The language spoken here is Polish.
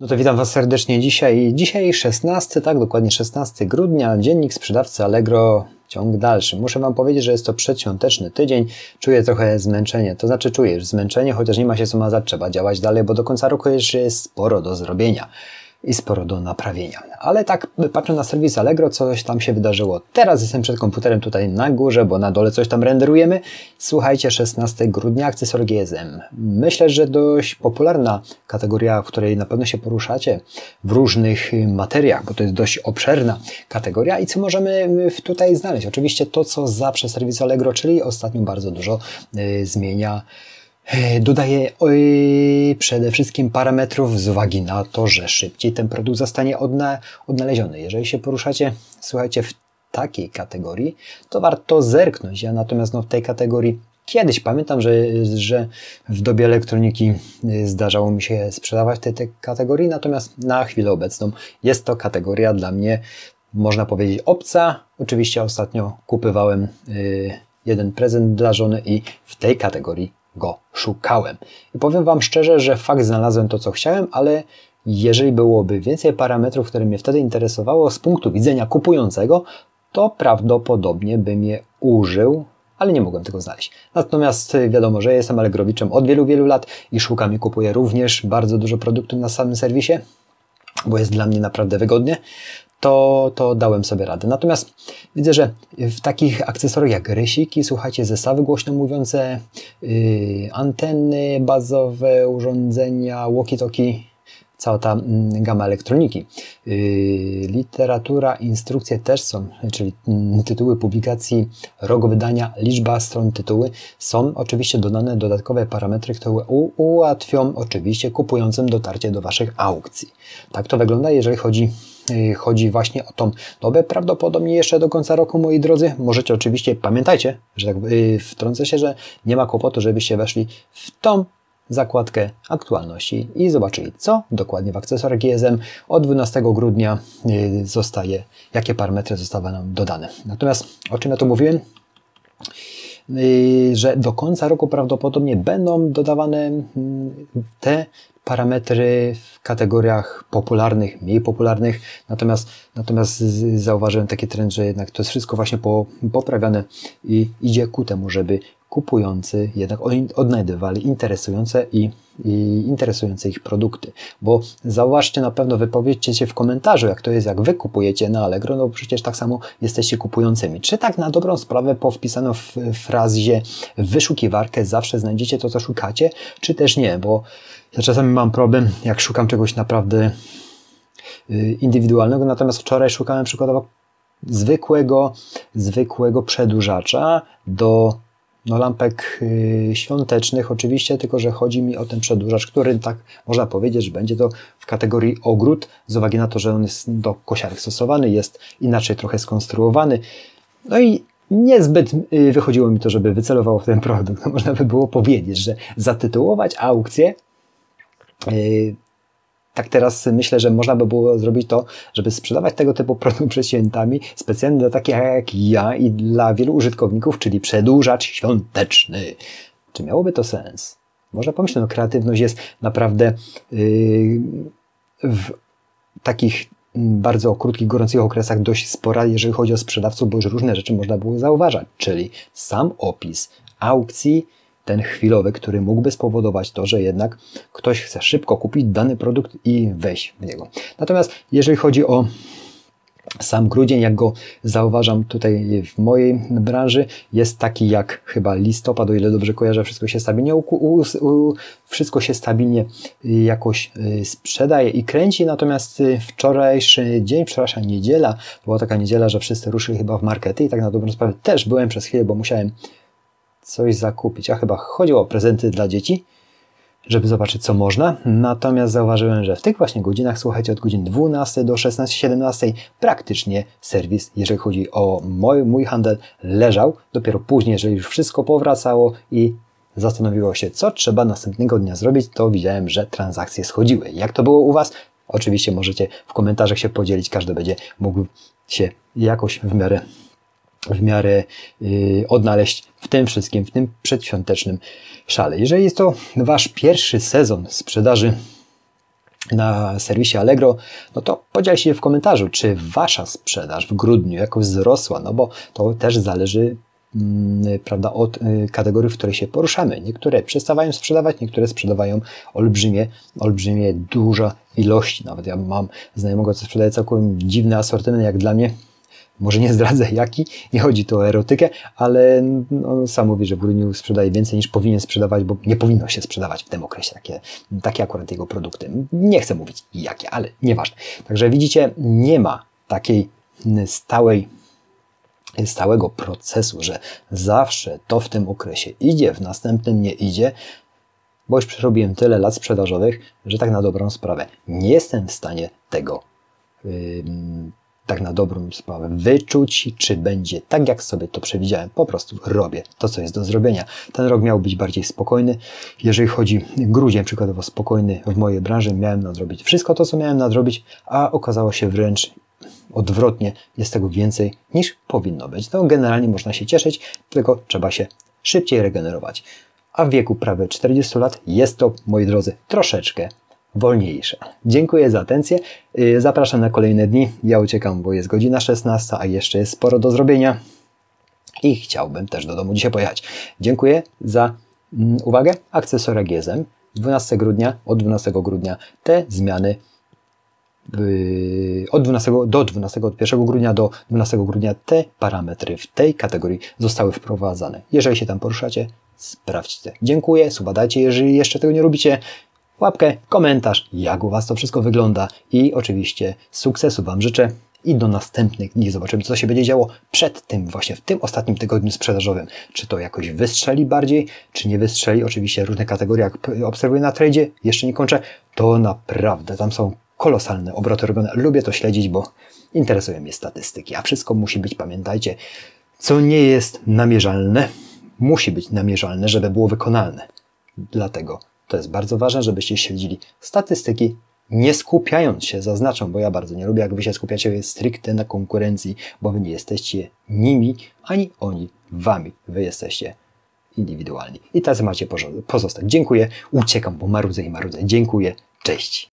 No to witam Was serdecznie dzisiaj. Dzisiaj 16, tak, dokładnie 16 grudnia, dziennik sprzedawcy Allegro, ciąg dalszy. Muszę Wam powiedzieć, że jest to przedświąteczny tydzień. Czuję trochę zmęczenie, to znaczy czuję już zmęczenie, chociaż nie ma się co mazać, trzeba działać dalej, bo do końca roku jeszcze jest sporo do zrobienia i sporo do naprawienia. Ale tak patrzę na serwis Allegro, coś tam się wydarzyło. Teraz jestem przed komputerem tutaj na górze, bo na dole coś tam renderujemy. Słuchajcie, 16 grudnia akcesor GSM. Myślę, że dość popularna kategoria, w której na pewno się poruszacie w różnych materiach, bo to jest dość obszerna kategoria. I co możemy tutaj znaleźć? Oczywiście to, co zawsze serwis Allegro, czyli ostatnio bardzo dużo y, zmienia E, dodaję przede wszystkim parametrów z uwagi na to, że szybciej ten produkt zostanie odna odnaleziony. Jeżeli się poruszacie, słuchajcie, w takiej kategorii, to warto zerknąć. Ja natomiast no, w tej kategorii kiedyś pamiętam, że, że w dobie elektroniki e, zdarzało mi się sprzedawać tej, tej kategorii, natomiast na chwilę obecną jest to kategoria dla mnie, można powiedzieć, obca. Oczywiście ostatnio kupywałem y, jeden prezent dla żony i w tej kategorii go szukałem. I powiem Wam szczerze, że fakt znalazłem to, co chciałem, ale jeżeli byłoby więcej parametrów, które mnie wtedy interesowało z punktu widzenia kupującego, to prawdopodobnie bym je użył, ale nie mogłem tego znaleźć. Natomiast wiadomo, że jestem Allegrowiczem od wielu, wielu lat i szukam i kupuję również bardzo dużo produktów na samym serwisie, bo jest dla mnie naprawdę wygodnie to, to dałem sobie radę. Natomiast widzę, że w takich akcesoriach jak rysiki, słuchajcie, zestawy głośno mówiące, yy, anteny bazowe, urządzenia, walkie-talkie, cała ta mm, gama elektroniki. Yy, literatura, instrukcje też są, czyli mm, tytuły publikacji, rok wydania, liczba stron tytuły. Są oczywiście dodane dodatkowe parametry, które ułatwią oczywiście kupującym dotarcie do Waszych aukcji. Tak to wygląda, jeżeli chodzi chodzi właśnie o tą dobę. Prawdopodobnie jeszcze do końca roku, moi drodzy. Możecie oczywiście, pamiętajcie, że tak yy, wtrącę się, że nie ma kłopotu, żebyście weszli w tą zakładkę aktualności i zobaczyli, co dokładnie w akcesorach GSM od 12 grudnia y, zostaje, jakie parametry zostały nam dodane. Natomiast o czym ja tu mówiłem? Y, że do końca roku prawdopodobnie będą dodawane mm, te parametry w kategoriach popularnych, mniej popularnych, natomiast, natomiast zauważyłem taki trend, że jednak to jest wszystko właśnie poprawiane i idzie ku temu, żeby kupujący jednak odnajdywali interesujące i, i, interesujące ich produkty. Bo zauważcie, na pewno wypowiedzcie się w komentarzu, jak to jest, jak wy kupujecie na Allegro, no bo przecież tak samo jesteście kupującymi. Czy tak na dobrą sprawę po wpisano w frazie wyszukiwarkę zawsze znajdziecie to, co szukacie, czy też nie, bo ja czasami mam problem, jak szukam czegoś naprawdę y, indywidualnego, natomiast wczoraj szukałem przykładowo zwykłego, zwykłego przedłużacza do no, lampek y, świątecznych oczywiście, tylko że chodzi mi o ten przedłużacz, który tak można powiedzieć, że będzie to w kategorii ogród, z uwagi na to, że on jest do kosiarek stosowany, jest inaczej trochę skonstruowany. No i niezbyt y, wychodziło mi to, żeby wycelowało w ten produkt. No, można by było powiedzieć, że zatytułować aukcję yy, tak teraz myślę, że można by było zrobić to, żeby sprzedawać tego typu produkt przed świętami specjalnie dla takich jak ja i dla wielu użytkowników, czyli przedłużacz świąteczny. Czy miałoby to sens? Może pomyśleć, no kreatywność jest naprawdę yy, w takich bardzo krótkich, gorących okresach dość spora, jeżeli chodzi o sprzedawców, bo już różne rzeczy można było zauważać, czyli sam opis aukcji, ten chwilowy, który mógłby spowodować to, że jednak ktoś chce szybko kupić dany produkt i wejść w niego. Natomiast jeżeli chodzi o sam grudzień, jak go zauważam tutaj w mojej branży, jest taki jak chyba listopad, o ile dobrze kojarzę, wszystko się stabilnie, u, u, u, wszystko się stabilnie jakoś y, sprzedaje i kręci, natomiast y, wczorajszy dzień, wczorajsza niedziela, była taka niedziela, że wszyscy ruszyli chyba w markety i tak na dobrą sprawę też byłem przez chwilę, bo musiałem coś zakupić. A chyba chodziło o prezenty dla dzieci, żeby zobaczyć, co można. Natomiast zauważyłem, że w tych właśnie godzinach, słuchajcie, od godzin 12 do 16-17 praktycznie serwis, jeżeli chodzi o mój, mój handel, leżał. Dopiero później, jeżeli już wszystko powracało i zastanowiło się, co trzeba następnego dnia zrobić, to widziałem, że transakcje schodziły. Jak to było u Was? Oczywiście możecie w komentarzach się podzielić, każdy będzie mógł się jakoś w miarę w miarę yy, odnaleźć w tym wszystkim, w tym przedświątecznym szale. Jeżeli jest to Wasz pierwszy sezon sprzedaży na serwisie Allegro, no to podzielcie się w komentarzu, czy wasza sprzedaż w grudniu jakoś wzrosła, no bo to też zależy mm, prawda, od y, kategorii, w której się poruszamy. Niektóre przestawają sprzedawać, niektóre sprzedawają olbrzymie, olbrzymie duże ilości. Nawet ja mam znajomego, co sprzedaje całkiem dziwny asortyment, jak dla mnie, może nie zdradzę jaki, nie chodzi tu o erotykę, ale no, sam mówi, że w grudniu sprzedaje więcej niż powinien sprzedawać, bo nie powinno się sprzedawać w tym okresie takie, takie akurat jego produkty. Nie chcę mówić jakie, ale nieważne. Także widzicie, nie ma takiej stałej stałego procesu, że zawsze to w tym okresie idzie, w następnym nie idzie, bo już przerobiłem tyle lat sprzedażowych, że tak na dobrą sprawę nie jestem w stanie tego tak na dobrą sprawę wyczuć, czy będzie tak, jak sobie to przewidziałem. Po prostu robię to, co jest do zrobienia. Ten rok miał być bardziej spokojny. Jeżeli chodzi grudzień, przykładowo spokojny w mojej branży, miałem nadrobić wszystko to, co miałem nadrobić, a okazało się wręcz odwrotnie, jest tego więcej niż powinno być. No, generalnie można się cieszyć, tylko trzeba się szybciej regenerować. A w wieku prawie 40 lat jest to, moi drodzy, troszeczkę wolniejsze. Dziękuję za atencję. Y, zapraszam na kolejne dni. Ja uciekam, bo jest godzina 16, a jeszcze jest sporo do zrobienia i chciałbym też do domu dzisiaj pojechać. Dziękuję za mm, uwagę. Akcesoria GSM 12 grudnia, od 12 grudnia te zmiany yy, od 12 do 12, od 1 grudnia do 12 grudnia te parametry w tej kategorii zostały wprowadzane. Jeżeli się tam poruszacie, sprawdźcie. Dziękuję, subadajcie, jeżeli jeszcze tego nie robicie łapkę, komentarz, jak u Was to wszystko wygląda i oczywiście sukcesu Wam życzę i do następnych dni zobaczymy, co się będzie działo przed tym, właśnie w tym ostatnim tygodniu sprzedażowym. Czy to jakoś wystrzeli bardziej, czy nie wystrzeli. Oczywiście różne kategorie, jak obserwuję na tradzie, jeszcze nie kończę, to naprawdę tam są kolosalne obroty robione. Lubię to śledzić, bo interesują mnie statystyki, a wszystko musi być, pamiętajcie, co nie jest namierzalne, musi być namierzalne, żeby było wykonalne. Dlatego to jest bardzo ważne, żebyście śledzili statystyki, nie skupiając się, zaznaczam, bo ja bardzo nie lubię, jak wy się skupiacie stricte na konkurencji, bo wy nie jesteście nimi, ani oni wami. Wy jesteście indywidualni. I tacy macie pozostać. Dziękuję. Uciekam, bo marudzę i marudzę. Dziękuję. Cześć.